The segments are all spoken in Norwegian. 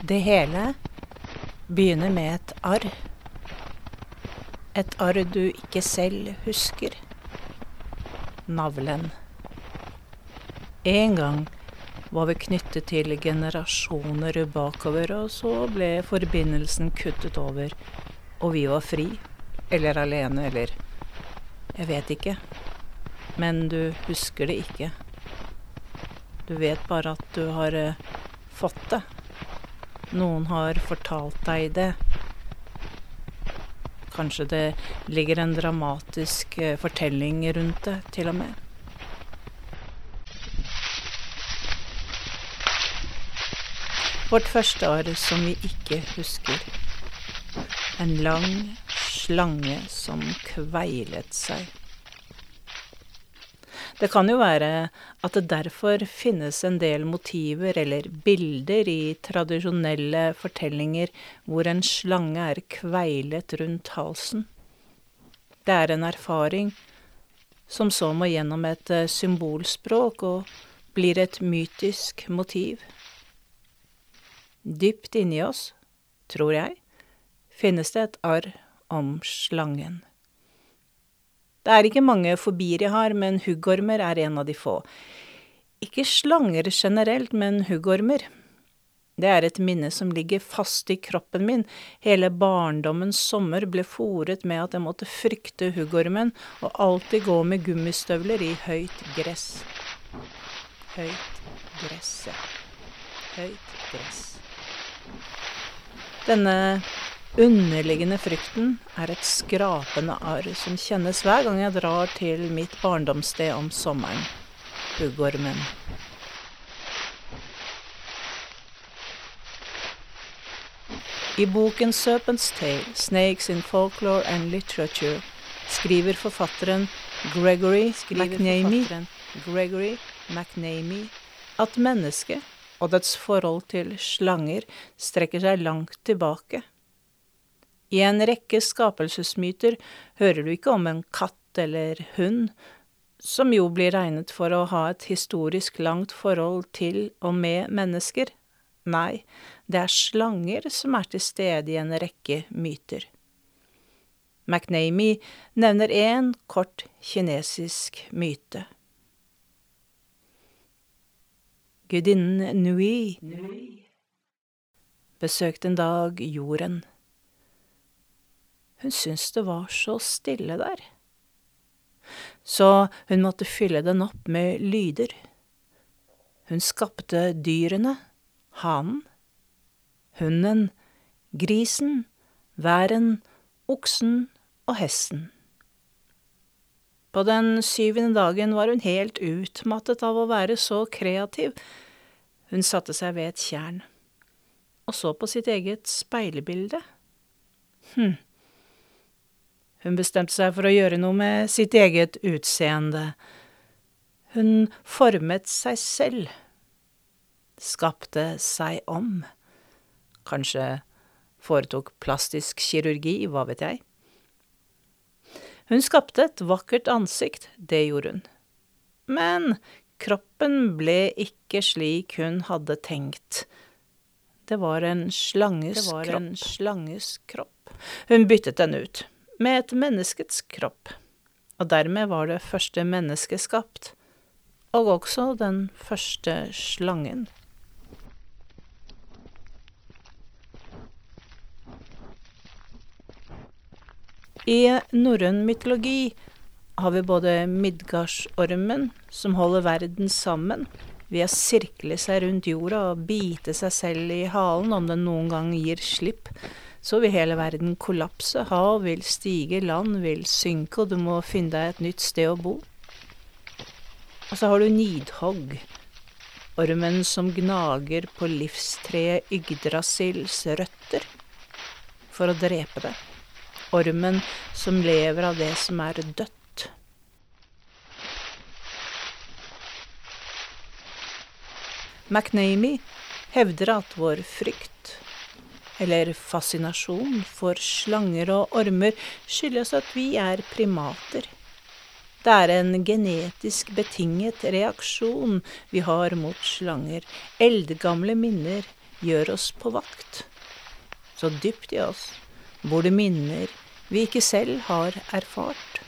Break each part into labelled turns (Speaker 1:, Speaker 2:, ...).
Speaker 1: Det hele begynner med et arr. Et arr du ikke selv husker. Navlen. En gang var vi knyttet til generasjoner bakover, og så ble forbindelsen kuttet over, og vi var fri. Eller alene, eller Jeg vet ikke. Men du husker det ikke. Du vet bare at du har eh, fått det. Noen har fortalt deg det. Kanskje det ligger en dramatisk eh, fortelling rundt det, til og med. Vårt første arr som vi ikke husker. En lang slange som kveilet seg. Det kan jo være at det derfor finnes en del motiver eller bilder i tradisjonelle fortellinger hvor en slange er kveilet rundt halsen. Det er en erfaring som så må gjennom et eh, symbolspråk og blir et mytisk motiv. Dypt inni oss, tror jeg, finnes det et arr om slangen. Det er ikke mange fobier jeg har, men huggormer er en av de få. Ikke slanger generelt, men huggormer. Det er et minne som ligger fast i kroppen min. Hele barndommens sommer ble fòret med at jeg måtte frykte huggormen og alltid gå med gummistøvler i høyt gress. Høyt gress, ja. Høyt gress. Denne underliggende frykten er et skrapende arr som kjennes hver gang jeg drar til mitt barndomssted om sommeren, huggormen. I boken Serpent's Tale, Snakes in Folklore and Literature, skriver forfatteren Gregory McNamee, at mennesket og dets forhold til slanger strekker seg langt tilbake. I en rekke skapelsesmyter hører du ikke om en katt eller hund, som jo blir regnet for å ha et historisk langt forhold til og med mennesker. Nei, det er slanger som er til stede i en rekke myter. McNamee nevner én kort kinesisk myte. Gudinnen Nui besøkte en dag jorden. Hun syntes det var så stille der. Så hun måtte fylle den opp med lyder. Hun skapte dyrene, hanen, hunden, grisen, væren, oksen og hesten. På den syvende dagen var hun helt utmattet av å være så kreativ. Hun satte seg ved et tjern og så på sitt eget speilbilde. Hm, hun bestemte seg for å gjøre noe med sitt eget utseende. Hun formet seg selv. Skapte seg om. Kanskje foretok plastisk kirurgi, hva vet jeg. Hun skapte et vakkert ansikt, det gjorde hun. Men kroppen ble ikke slik hun hadde tenkt. Det var en slanges, var kropp. En slanges kropp. Hun byttet den ut med et menneskets kropp, og dermed var det første mennesket skapt, og også den første slangen. I norrøn mytologi har vi både Midgardsormen, som holder verden sammen ved å sirkle seg rundt jorda og bite seg selv i halen om den noen gang gir slipp, så vil hele verden kollapse, hav vil stige, land vil synke, og du må finne deg et nytt sted å bo. Og så har du Nidhogg, ormen som gnager på livstreet Yggdrasils røtter for å drepe det. Ormen som lever av det som er dødt. McNamee hevder at vår frykt eller fascinasjon for slanger og ormer, skyldes at vi er primater. Det er en genetisk betinget reaksjon vi har mot slanger, eldgamle minner, gjør oss på vakt. Så dypt i oss hvor det minner vi ikke selv har erfart.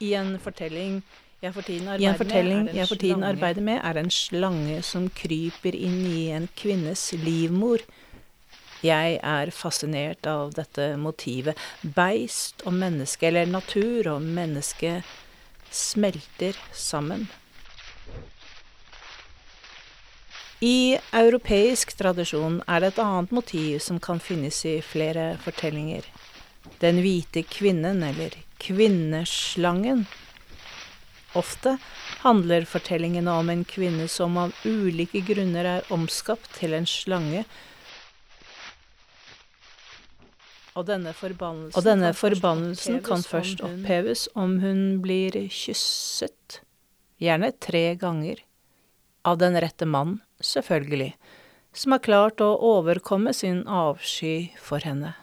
Speaker 1: I en fortelling jeg for tiden arbeider, med, jeg for tiden arbeider med, er en slange som kryper inn i en kvinnes livmor. Jeg er fascinert av dette motivet. Beist og menneske, eller natur og menneske, smelter sammen. I europeisk tradisjon er det et annet motiv som kan finnes i flere fortellinger. Den hvite kvinnen, eller kvinneslangen. Ofte handler fortellingene om en kvinne som av ulike grunner er omskapt til en slange, og denne forbannelsen, og denne kan, forbannelsen først kan først oppheves om hun blir kysset, gjerne tre ganger, av den rette mann, selvfølgelig, som har klart å overkomme sin avsky for henne.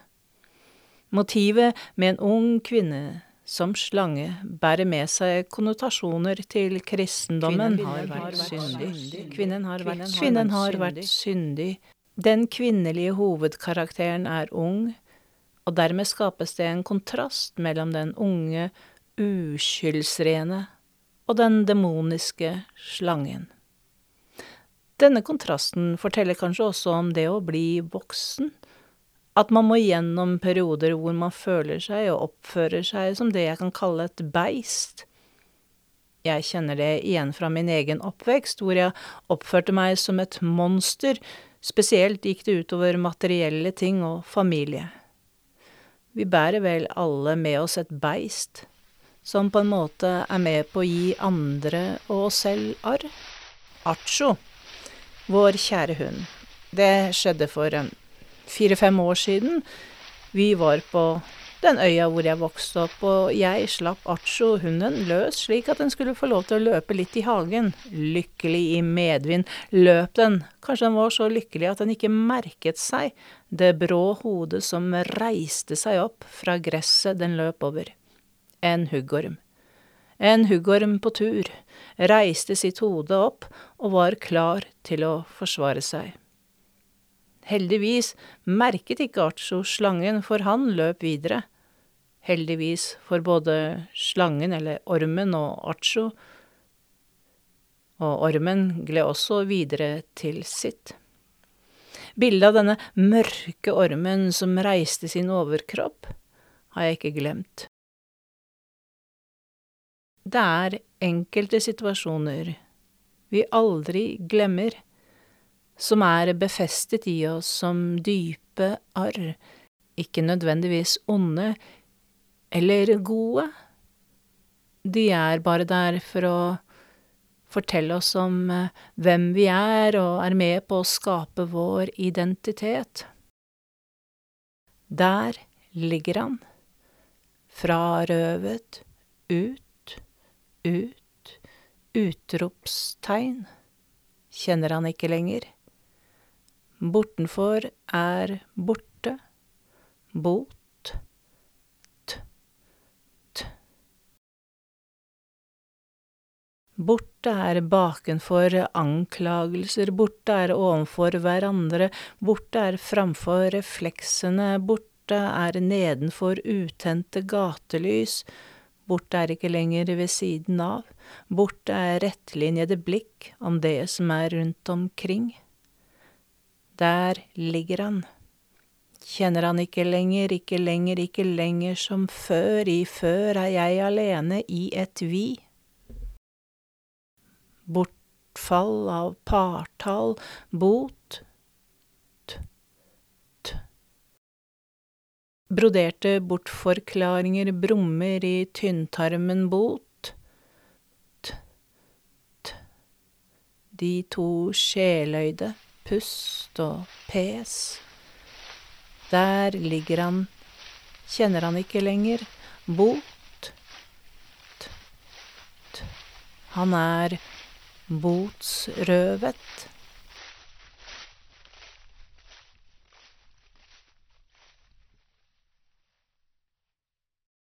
Speaker 1: Motivet med en ung kvinne som slange bærer med seg konnotasjoner til kristendommen. Kvinnen har vært syndig. Kvinnen har vært, kvinnen har vært syndig. Den kvinnelige hovedkarakteren er ung, og dermed skapes det en kontrast mellom den unge, uskyldsrene og den demoniske slangen. Denne kontrasten forteller kanskje også om det å bli voksen, at man må gjennom perioder hvor man føler seg og oppfører seg som det jeg kan kalle et beist. Jeg kjenner det igjen fra min egen oppvekst, hvor jeg oppførte meg som et monster, spesielt gikk det utover materielle ting og familie. Vi bærer vel alle med oss et beist, som på en måte er med på å gi andre og oss selv arr. Acho, vår kjære hund. Det skjedde for fire-fem år siden. Vi var på den øya hvor jeg vokste opp, og jeg slapp Acho, hunden, løs slik at den skulle få lov til å løpe litt i hagen. Lykkelig i medvind løp den, kanskje den var så lykkelig at den ikke merket seg det brå hodet som reiste seg opp fra gresset den løp over. En huggorm. En huggorm på tur, reiste sitt hode opp og var klar til å forsvare seg. Heldigvis merket ikke Artso slangen, for han løp videre. Heldigvis for både slangen, eller ormen, og Artso. Og ormen gled også videre til sitt. Bildet av denne mørke ormen som reiste sin overkropp, har jeg ikke glemt. Det er enkelte situasjoner vi aldri glemmer som er befestet i oss som dype arr, ikke nødvendigvis onde eller gode. De er bare der for å fortelle oss om eh, hvem vi er, og er med på å skape vår identitet. Der ligger han, frarøvet, ut, ut, utropstegn, kjenner han ikke lenger. Bortenfor er borte, bot, t, t. Borte er bakenfor anklagelser, borte er ovenfor hverandre, borte er framfor refleksene, borte er nedenfor utente gatelys, borte er ikke lenger ved siden av, borte er rettlinjede blikk om det som er rundt omkring. Der ligger han. Kjenner han ikke lenger, ikke lenger, ikke lenger som før, i før er jeg alene i et vi. Bortfall av partall, bot, t, t. Broderte bortforklaringer brummer i tynntarmen, bot, t, t. De to sjeløyde pust og pes. Der ligger han, kjenner han ikke lenger, bot. T, t. Han er botsrøvet.